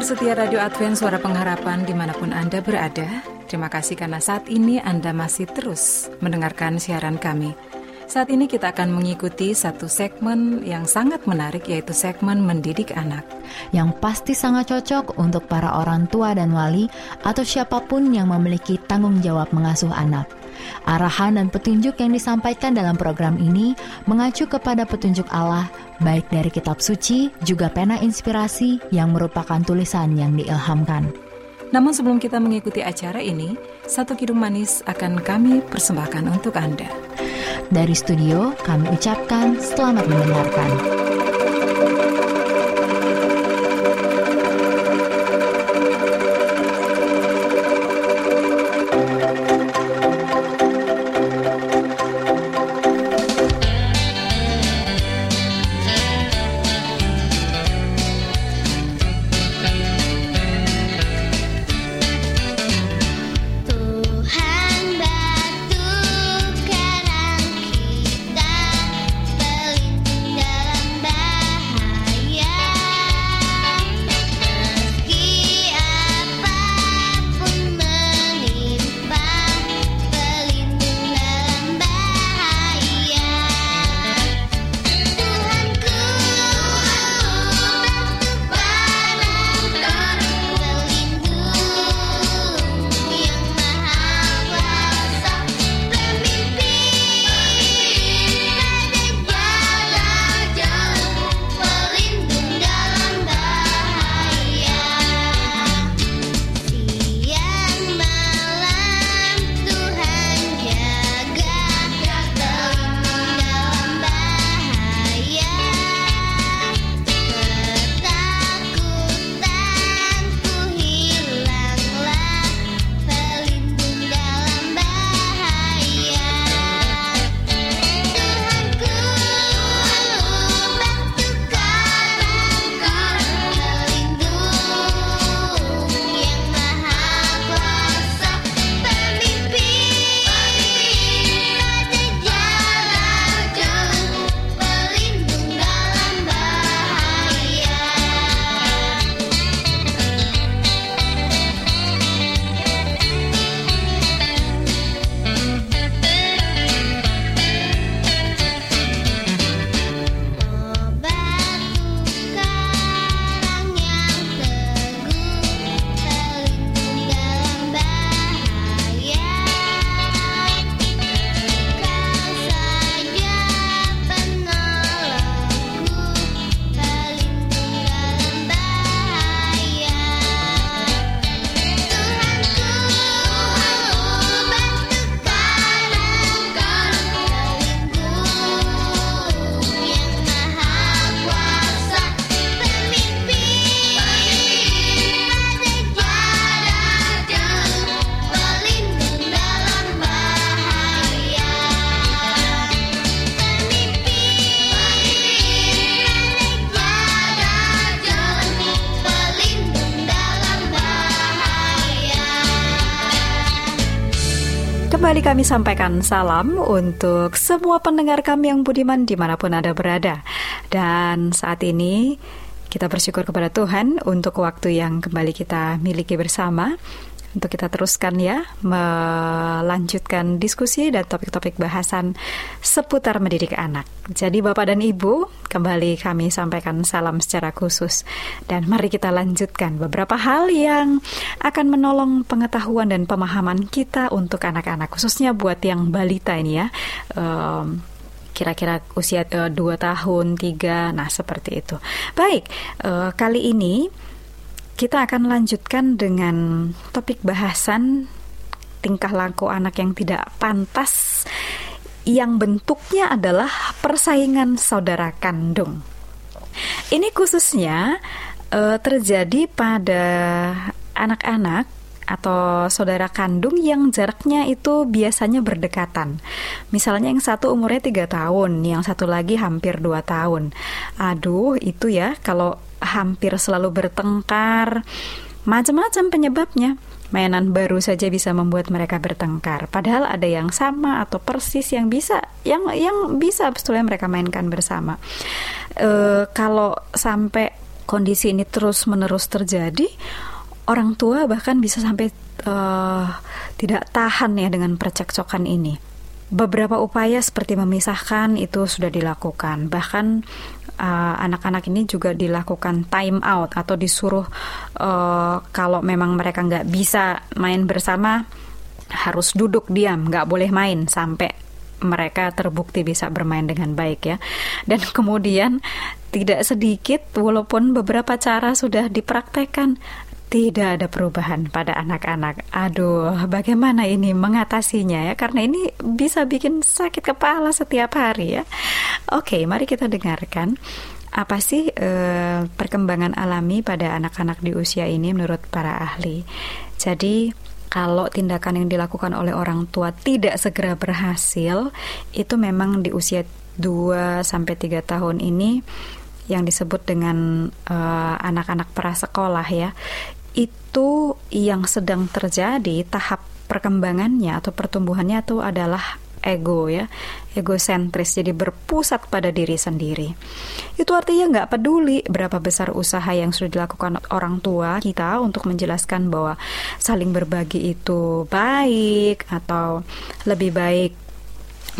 Pendengar setia Radio Advent Suara Pengharapan di mana pun Anda berada, terima kasih karena saat ini Anda masih terus mendengarkan siaran kami. Saat ini kita akan mengikuti satu segmen yang sangat menarik yaitu segmen mendidik anak. Yang pasti sangat cocok untuk para orang tua dan wali atau siapa pun yang memiliki tanggung jawab mengasuh anak. Arahan dan petunjuk yang disampaikan dalam program ini mengacu kepada petunjuk Allah, baik dari kitab suci juga pena inspirasi yang merupakan tulisan yang diilhamkan. Namun sebelum kita mengikuti acara ini, satu kidung manis akan kami persembahkan untuk Anda. Dari studio, kami ucapkan selamat mendengarkan. Kembali kami sampaikan salam untuk semua pendengar kami yang budiman di mana pun Anda berada. Dan saat ini kita bersyukur kepada Tuhan untuk waktu yang kembali kita miliki bersama. Untuk kita teruskan ya melanjutkan diskusi dan topik-topik bahasan seputar mendidik anak. Jadi Bapak dan Ibu, kembali kami sampaikan salam secara khusus dan mari kita lanjutkan beberapa hal yang akan menolong pengetahuan dan pemahaman kita untuk anak-anak khususnya buat yang balita ini ya. Em, kira-kira usia 2 tahun, 3, nah seperti itu. Baik, eh, kali ini kita akan lanjutkan dengan topik bahasan tingkah laku anak yang tidak pantas yang bentuknya adalah persaingan saudara kandung. Ini khususnya eh, terjadi pada anak-anak atau saudara kandung yang jaraknya itu biasanya berdekatan. Misalnya yang satu umurnya tiga tahun, yang satu lagi hampir dua tahun. Aduh, itu ya kalau hampir selalu bertengkar, macam-macam penyebabnya. Mainan baru saja bisa membuat mereka bertengkar. Padahal ada yang sama atau persis yang bisa, yang yang bisa sebetulnya mereka mainkan bersama. Eh, kalau sampai kondisi ini terus menerus terjadi, orang tua bahkan bisa sampai eh, tidak tahan ya dengan percekcokan ini. Beberapa upaya seperti memisahkan itu sudah dilakukan. Bahkan eh, anak-anak ini juga dilakukan time out atau disuruh eh, kalau memang mereka nggak bisa main bersama harus duduk diam, nggak boleh main sampai mereka terbukti bisa bermain dengan baik ya. Dan kemudian tidak sedikit walaupun beberapa cara sudah dipraktekkan tidak ada perubahan pada anak-anak. Aduh, bagaimana ini mengatasinya ya? Karena ini bisa bikin sakit kepala setiap hari ya. Oke, mari kita dengarkan apa sih eh, perkembangan alami pada anak-anak di usia ini menurut para ahli. Jadi kalau tindakan yang dilakukan oleh orang tua tidak segera berhasil, itu memang di usia 2 sampai 3 tahun ini yang disebut dengan eh, anak-anak prasekolah ya itu yang sedang terjadi tahap perkembangannya atau pertumbuhannya itu adalah ego ya egosentris jadi berpusat pada diri sendiri itu artinya nggak peduli berapa besar usaha yang sudah dilakukan orang tua kita untuk menjelaskan bahwa saling berbagi itu baik atau lebih baik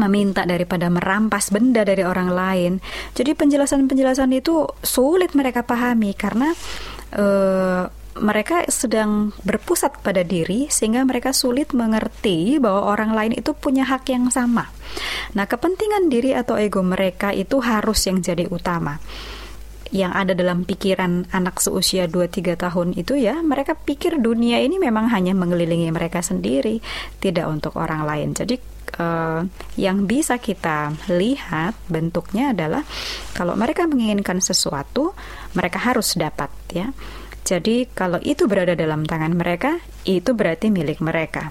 meminta daripada merampas benda dari orang lain. Jadi penjelasan-penjelasan itu sulit mereka pahami karena eh, mereka sedang berpusat pada diri sehingga mereka sulit mengerti bahwa orang lain itu punya hak yang sama. Nah, kepentingan diri atau ego mereka itu harus yang jadi utama. Yang ada dalam pikiran anak seusia 2-3 tahun itu ya, mereka pikir dunia ini memang hanya mengelilingi mereka sendiri, tidak untuk orang lain. Jadi eh, yang bisa kita lihat bentuknya adalah kalau mereka menginginkan sesuatu, mereka harus dapat ya. Jadi kalau itu berada dalam tangan mereka, itu berarti milik mereka.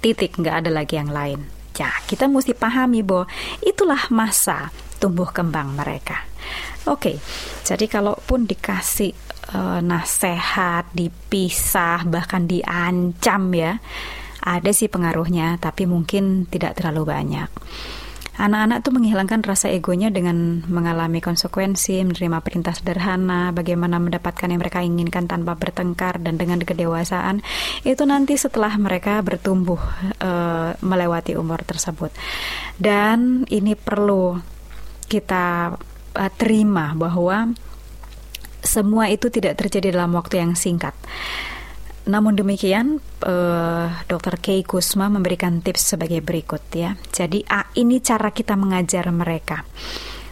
Titik, nggak ada lagi yang lain. Ya, kita mesti pahami bahwa itulah masa tumbuh kembang mereka. Oke, jadi kalaupun dikasih eh, nasihat, dipisah, bahkan diancam ya, ada sih pengaruhnya, tapi mungkin tidak terlalu banyak. Anak-anak tuh menghilangkan rasa egonya dengan mengalami konsekuensi, menerima perintah sederhana, bagaimana mendapatkan yang mereka inginkan tanpa bertengkar dan dengan kedewasaan itu nanti setelah mereka bertumbuh eh, melewati umur tersebut. Dan ini perlu kita eh, terima bahwa semua itu tidak terjadi dalam waktu yang singkat. Namun demikian, eh, Dr. Kei Kusma memberikan tips sebagai berikut ya. Jadi ah, ini cara kita mengajar mereka.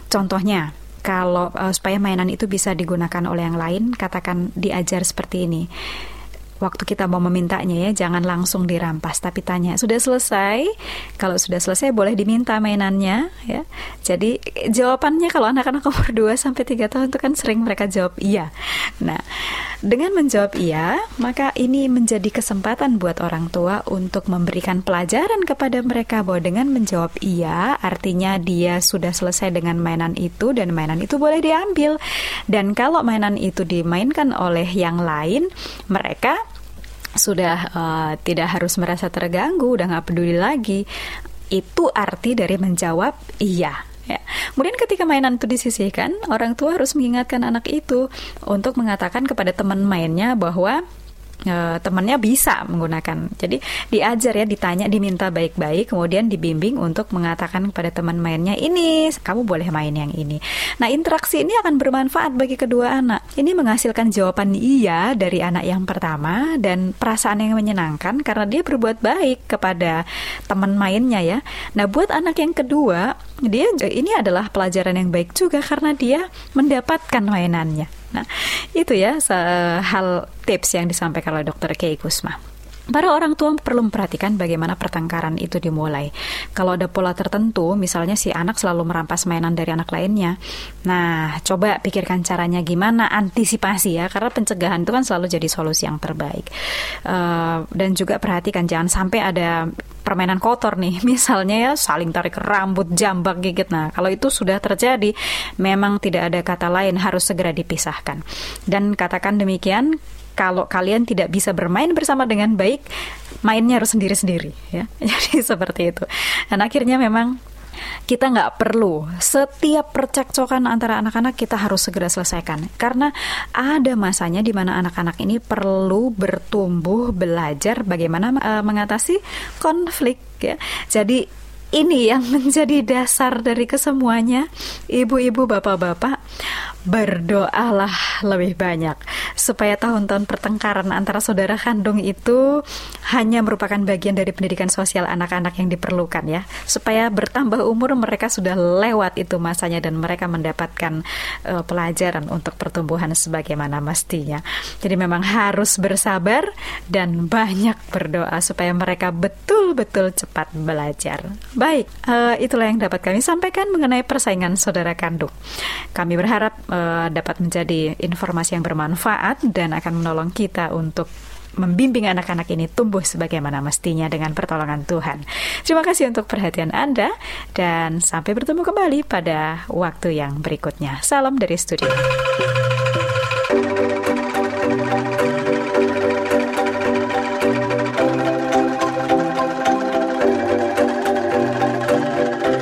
Contohnya, kalau eh, supaya mainan itu bisa digunakan oleh yang lain, katakan diajar seperti ini. Waktu kita mau memintanya ya, jangan langsung dirampas, tapi tanya sudah selesai. Kalau sudah selesai, boleh diminta mainannya ya. Jadi jawabannya kalau anak-anak umur 2 sampai 3 tahun itu kan sering mereka jawab iya. Nah, dengan menjawab iya, maka ini menjadi kesempatan buat orang tua untuk memberikan pelajaran kepada mereka bahwa dengan menjawab iya, artinya dia sudah selesai dengan mainan itu dan mainan itu boleh diambil. Dan kalau mainan itu dimainkan oleh yang lain, mereka sudah eh, tidak harus merasa terganggu, udah nggak peduli lagi. Itu arti dari menjawab iya. Ya. Kemudian ketika mainan itu disisihkan, orang tua harus mengingatkan anak itu untuk mengatakan kepada teman mainnya bahwa eh, temannya bisa menggunakan. Jadi diajar ya, ditanya, diminta baik-baik, kemudian dibimbing untuk mengatakan kepada teman mainnya ini kamu boleh main yang ini. Nah interaksi ini akan bermanfaat bagi kedua anak. Ini menghasilkan jawaban iya dari anak yang pertama dan perasaan yang menyenangkan karena dia berbuat baik kepada teman mainnya ya. Nah buat anak yang kedua dia ini adalah pelajaran yang baik juga karena dia mendapatkan mainannya. Nah, itu ya hal tips yang disampaikan oleh Dr. Kei Kusma. Para orang tua perlu memperhatikan bagaimana pertengkaran itu dimulai. Kalau ada pola tertentu, misalnya si anak selalu merampas mainan dari anak lainnya. Nah, coba pikirkan caranya gimana antisipasi ya, karena pencegahan itu kan selalu jadi solusi yang terbaik. Eh, dan juga perhatikan jangan sampai ada permainan kotor nih, misalnya ya saling tarik rambut, jambak, gigit. Nah, kalau itu sudah terjadi, memang tidak ada kata lain harus segera dipisahkan. Dan katakan demikian, kalau kalian tidak bisa bermain bersama dengan baik, mainnya harus sendiri-sendiri ya. Jadi seperti itu. Dan akhirnya memang kita nggak perlu setiap percekcokan antara anak-anak kita harus segera selesaikan karena ada masanya di mana anak-anak ini perlu bertumbuh belajar bagaimana eh, mengatasi konflik ya jadi ini yang menjadi dasar dari kesemuanya ibu-ibu bapak-bapak berdoalah lebih banyak. Supaya tahun-tahun pertengkaran antara saudara kandung itu hanya merupakan bagian dari pendidikan sosial anak-anak yang diperlukan ya. Supaya bertambah umur mereka sudah lewat itu masanya dan mereka mendapatkan eh, pelajaran untuk pertumbuhan sebagaimana mestinya. Jadi memang harus bersabar dan banyak berdoa supaya mereka betul-betul cepat belajar. Baik eh, itulah yang dapat kami sampaikan mengenai persaingan saudara kandung. Kami berharap eh, dapat menjadi informasi yang bermanfaat dan akan menolong kita untuk membimbing anak-anak ini tumbuh sebagaimana mestinya dengan pertolongan Tuhan. Terima kasih untuk perhatian Anda dan sampai bertemu kembali pada waktu yang berikutnya. Salam dari studio.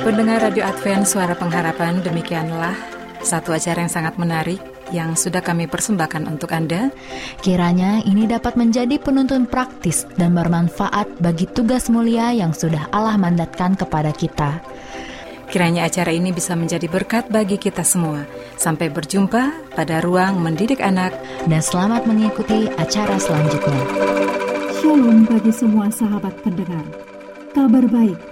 Pendengar Radio Advent Suara Pengharapan, demikianlah satu acara yang sangat menarik yang sudah kami persembahkan untuk Anda. Kiranya ini dapat menjadi penuntun praktis dan bermanfaat bagi tugas mulia yang sudah Allah mandatkan kepada kita. Kiranya acara ini bisa menjadi berkat bagi kita semua. Sampai berjumpa pada ruang mendidik anak Dan selamat mengikuti acara selanjutnya. Shalom bagi semua sahabat pendengar. Kabar baik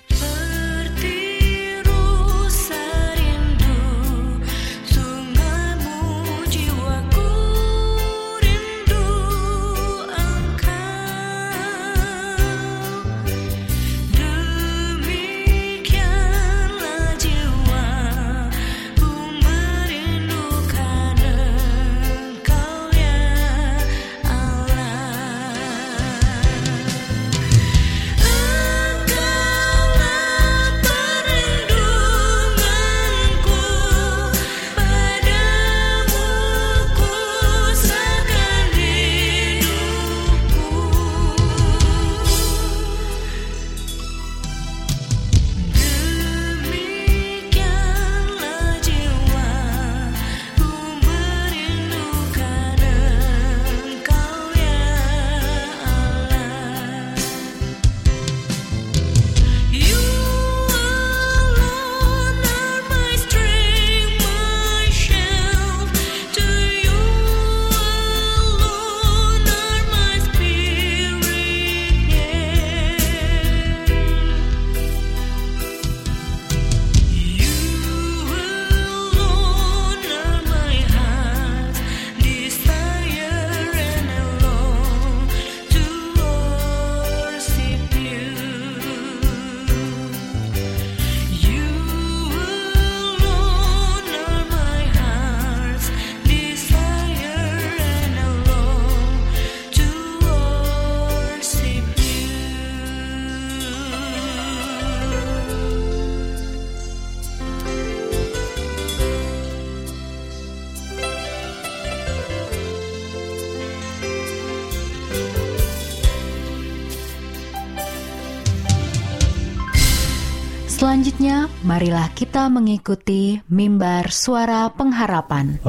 Selanjutnya, marilah kita mengikuti mimbar suara pengharapan.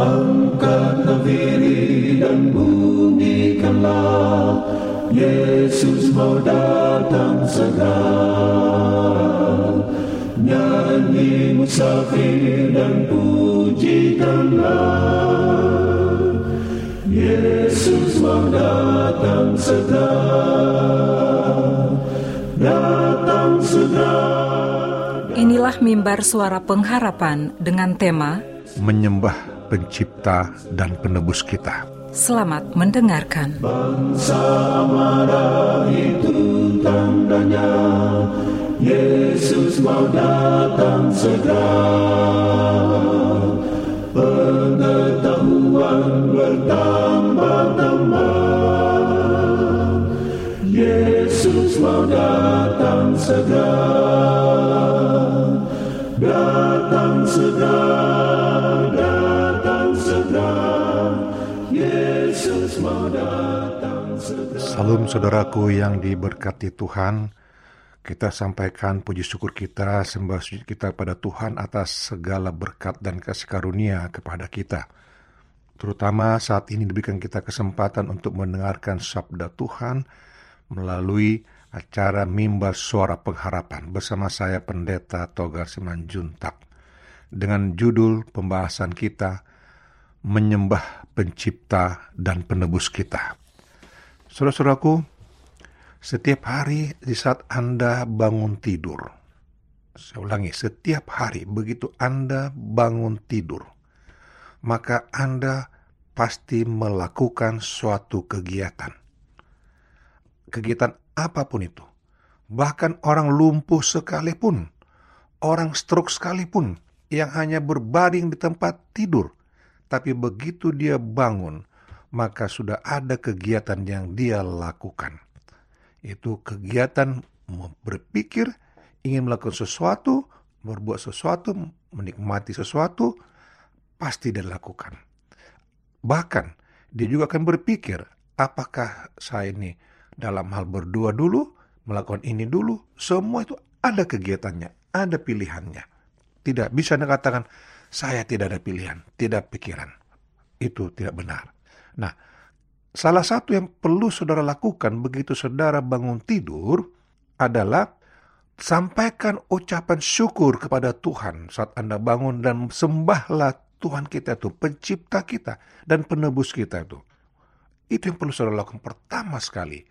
Yesus mau datang segera. Nyanyi musafir dan pujikanlah Yesus mau datang segera. Datang segera Inilah mimbar suara pengharapan dengan tema menyembah pencipta dan penebus kita. Selamat mendengarkan. Samara itu tandanya Yesus mau datang segera Pengetahuan bertambah-tambah Yesus mau datang segera Salam saudaraku yang diberkati Tuhan. Kita sampaikan puji syukur kita, sembah sujud kita pada Tuhan atas segala berkat dan kasih karunia kepada kita. Terutama saat ini diberikan kita kesempatan untuk mendengarkan sabda Tuhan melalui acara Mimbar Suara Pengharapan bersama saya Pendeta Togar Simanjuntak dengan judul pembahasan kita menyembah pencipta dan penebus kita. Saudara-saudaraku, setiap hari di saat Anda bangun tidur, saya ulangi, setiap hari begitu Anda bangun tidur, maka Anda pasti melakukan suatu kegiatan. Kegiatan apa pun itu. Bahkan orang lumpuh sekalipun, orang stroke sekalipun, yang hanya berbaring di tempat tidur, tapi begitu dia bangun, maka sudah ada kegiatan yang dia lakukan. Itu kegiatan berpikir, ingin melakukan sesuatu, berbuat sesuatu, menikmati sesuatu, pasti dia lakukan. Bahkan dia juga akan berpikir, apakah saya ini dalam hal berdua dulu, melakukan ini dulu, semua itu ada kegiatannya, ada pilihannya. Tidak bisa Anda katakan, saya tidak ada pilihan, tidak pikiran. Itu tidak benar. Nah, salah satu yang perlu saudara lakukan begitu saudara bangun tidur adalah sampaikan ucapan syukur kepada Tuhan saat Anda bangun dan sembahlah Tuhan kita itu, pencipta kita dan penebus kita itu. Itu yang perlu saudara lakukan pertama sekali.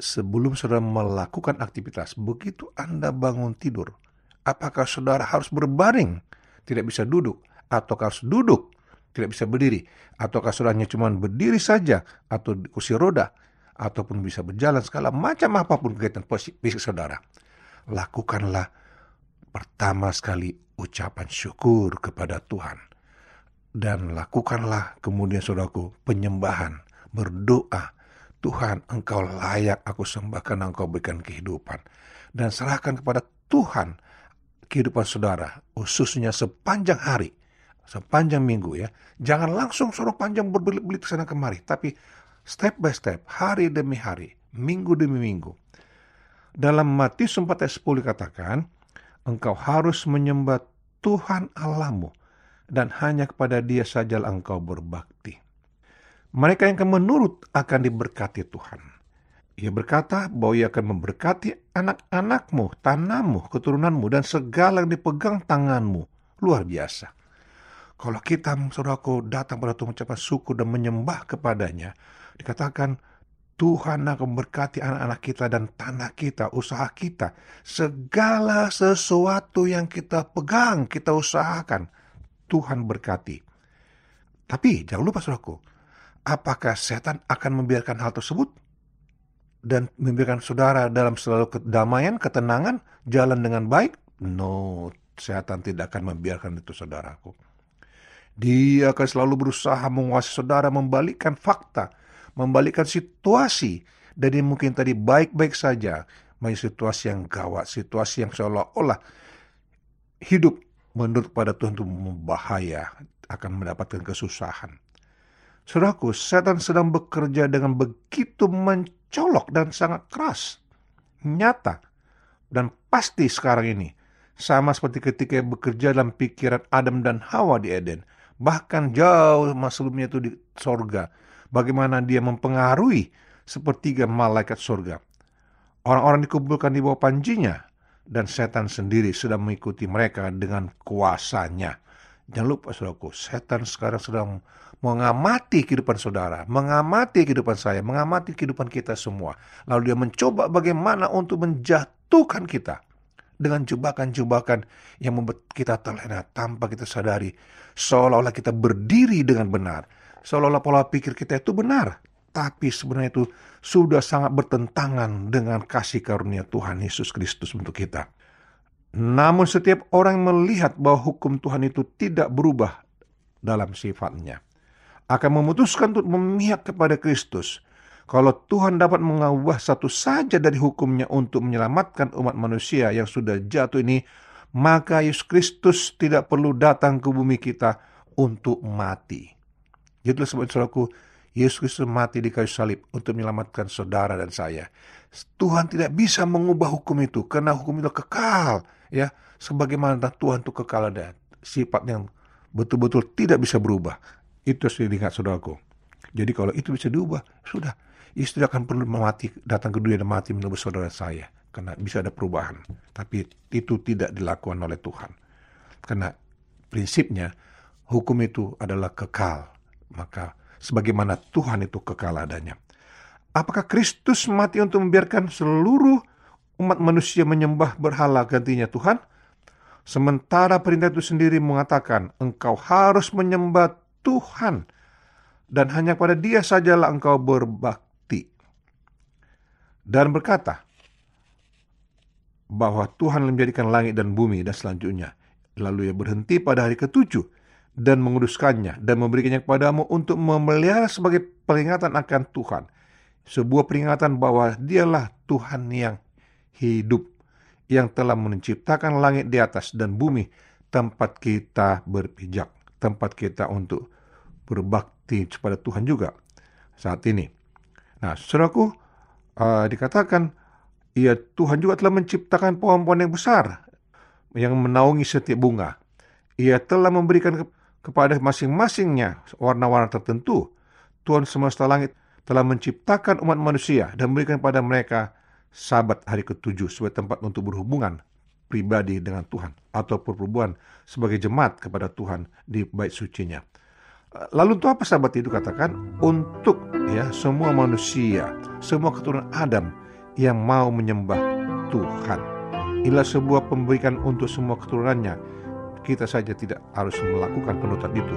Sebelum saudara melakukan aktivitas, begitu Anda bangun tidur, apakah saudara harus berbaring, tidak bisa duduk, atau harus duduk, tidak bisa berdiri, ataukah saudaranya cuma berdiri saja, atau di kursi roda, ataupun bisa berjalan segala macam apa pun kegiatan fisik saudara. Lakukanlah pertama sekali ucapan syukur kepada Tuhan. Dan lakukanlah kemudian saudaraku penyembahan, berdoa. Tuhan engkau layak aku sembah karena engkau berikan kehidupan. Dan serahkan kepada Tuhan kehidupan saudara, khususnya sepanjang hari, sepanjang minggu ya. Jangan langsung suruh panjang berbelit-belit sana kemari, tapi step by step, hari demi hari, minggu demi minggu. Dalam Matius 4 ayat 10 dikatakan, engkau harus menyembah Tuhan Allahmu dan hanya kepada dia sajalah engkau berbakti. Mereka yang akan menurut akan diberkati Tuhan. Ia berkata bahwa ia akan memberkati anak-anakmu, tanahmu, keturunanmu, dan segala yang dipegang tanganmu. Luar biasa. Kalau kita, saudaraku, datang pada Tuhan mengucapkan syukur dan menyembah kepadanya, dikatakan Tuhan akan memberkati anak-anak kita dan tanah kita, usaha kita. Segala sesuatu yang kita pegang, kita usahakan. Tuhan berkati. Tapi jangan lupa saudaraku, apakah setan akan membiarkan hal tersebut? Dan membiarkan saudara dalam selalu kedamaian, ketenangan, jalan dengan baik? No, setan tidak akan membiarkan itu saudaraku. Dia akan selalu berusaha menguasai saudara, membalikkan fakta, membalikkan situasi dari mungkin tadi baik-baik saja menjadi situasi yang gawat, situasi yang seolah-olah hidup menurut pada Tuhan itu membahaya, akan mendapatkan kesusahan. Saudaraku, setan sedang bekerja dengan begitu mencolok dan sangat keras, nyata, dan pasti sekarang ini Sama seperti ketika bekerja dalam pikiran Adam dan Hawa di Eden. Bahkan jauh sebelumnya itu di sorga. Bagaimana dia mempengaruhi sepertiga malaikat sorga. Orang-orang dikumpulkan di bawah panjinya. Dan setan sendiri sudah mengikuti mereka dengan kuasanya. Jangan lupa saudaraku, setan sekarang sedang mengamati kehidupan saudara, mengamati kehidupan saya, mengamati kehidupan kita semua. Lalu dia mencoba bagaimana untuk menjatuhkan kita dengan jebakan-jebakan yang membuat kita terlena tanpa kita sadari. Seolah-olah kita berdiri dengan benar. Seolah-olah pola pikir kita itu benar. Tapi sebenarnya itu sudah sangat bertentangan dengan kasih karunia Tuhan Yesus Kristus untuk kita. Namun setiap orang melihat bahwa hukum Tuhan itu tidak berubah dalam sifatnya. Akan memutuskan untuk memihak kepada Kristus. Kalau Tuhan dapat mengubah satu saja dari hukumnya untuk menyelamatkan umat manusia yang sudah jatuh ini, maka Yesus Kristus tidak perlu datang ke bumi kita untuk mati. Itulah sebab saudaraku, Yesus Kristus mati di kayu salib untuk menyelamatkan saudara dan saya. Tuhan tidak bisa mengubah hukum itu karena hukum itu kekal, ya. Sebagaimana Tuhan itu kekal ada sifat yang betul-betul tidak bisa berubah. Itu harus diingat saudaraku. Jadi kalau itu bisa diubah, sudah. Yesus tidak akan perlu mati, datang ke dunia dan mati menebus saudara saya. Karena bisa ada perubahan. Tapi itu tidak dilakukan oleh Tuhan. Karena prinsipnya hukum itu adalah kekal. Maka sebagaimana Tuhan itu kekal adanya. Apakah Kristus mati untuk membiarkan seluruh umat manusia menyembah berhala gantinya Tuhan? Sementara perintah itu sendiri mengatakan, engkau harus menyembah Tuhan dan hanya pada dia sajalah engkau berbakti. Dan berkata bahwa Tuhan menjadikan langit dan bumi dan selanjutnya. Lalu ia berhenti pada hari ketujuh dan menguduskannya dan memberikannya kepadamu untuk memelihara sebagai peringatan akan Tuhan. Sebuah peringatan bahwa dialah Tuhan yang hidup, yang telah menciptakan langit di atas dan bumi, tempat kita berpijak, tempat kita untuk berbakti kepada Tuhan juga saat ini. Nah, saudaraku, uh, dikatakan, ya Tuhan juga telah menciptakan pohon-pohon yang besar yang menaungi setiap bunga. Ia telah memberikan ke kepada masing-masingnya warna-warna tertentu. Tuhan semesta langit telah menciptakan umat manusia dan memberikan kepada mereka sabat hari ketujuh sebagai tempat untuk berhubungan pribadi dengan Tuhan atau perhubungan sebagai jemaat kepada Tuhan di bait sucinya. Lalu untuk apa sahabat itu katakan? Untuk ya semua manusia, semua keturunan Adam yang mau menyembah Tuhan. Inilah sebuah pemberikan untuk semua keturunannya. Kita saja tidak harus melakukan penutup itu.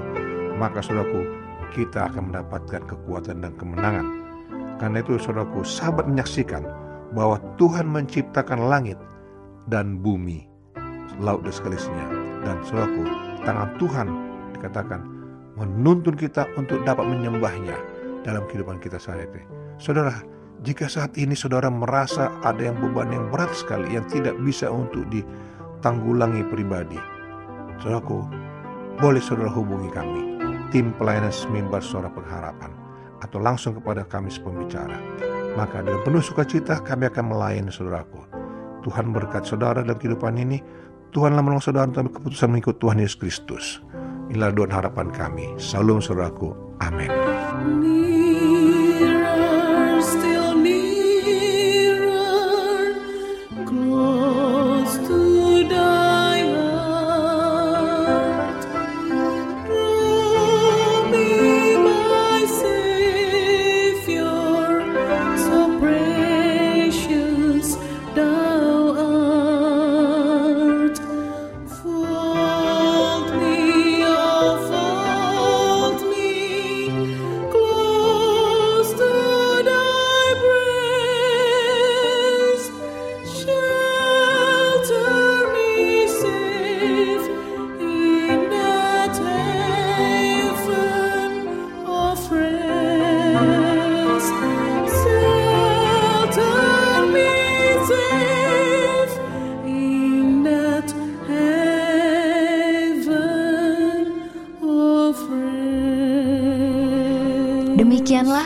Maka saudaraku, kita akan mendapatkan kekuatan dan kemenangan. Karena itu saudaraku, sahabat menyaksikan bahwa Tuhan menciptakan langit dan bumi, laut dan sekelilingnya. Dan saudaraku, tangan Tuhan dikatakan menuntun kita untuk dapat menyembahnya dalam kehidupan kita sehari-hari. Saudara, jika saat ini saudara merasa ada yang beban yang berat sekali yang tidak bisa untuk ditanggulangi pribadi, saudaraku, boleh saudara hubungi kami, tim pelayanan semimbar suara pengharapan, atau langsung kepada kami pembicara. Maka dengan penuh sukacita kami akan melayani saudaraku. Tuhan berkat saudara dalam kehidupan ini. Tuhanlah menolong saudara untuk keputusan mengikut Tuhan Yesus Kristus. Inilah doa harapan kami. Salam saudaraku. Amin. Still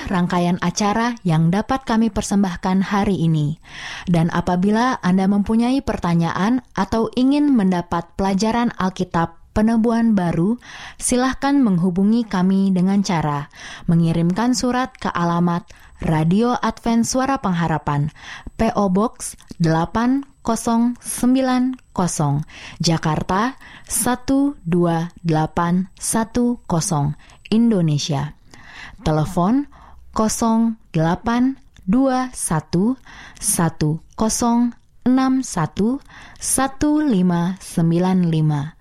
Rangkaian acara yang dapat kami persembahkan hari ini. Dan apabila Anda mempunyai pertanyaan atau ingin mendapat pelajaran Alkitab penebuan baru, silahkan menghubungi kami dengan cara mengirimkan surat ke alamat Radio Advent Suara Pengharapan, PO Box 8090, Jakarta 12810, Indonesia. Telepon 0821 1061 1595.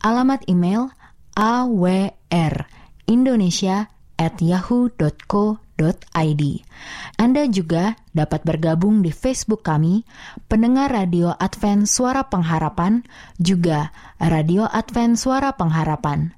Alamat email awrindonesia@yahoo.co.id. Anda juga dapat bergabung di Facebook kami, pendengar Radio Advent Suara Pengharapan, juga Radio Advent Suara Pengharapan.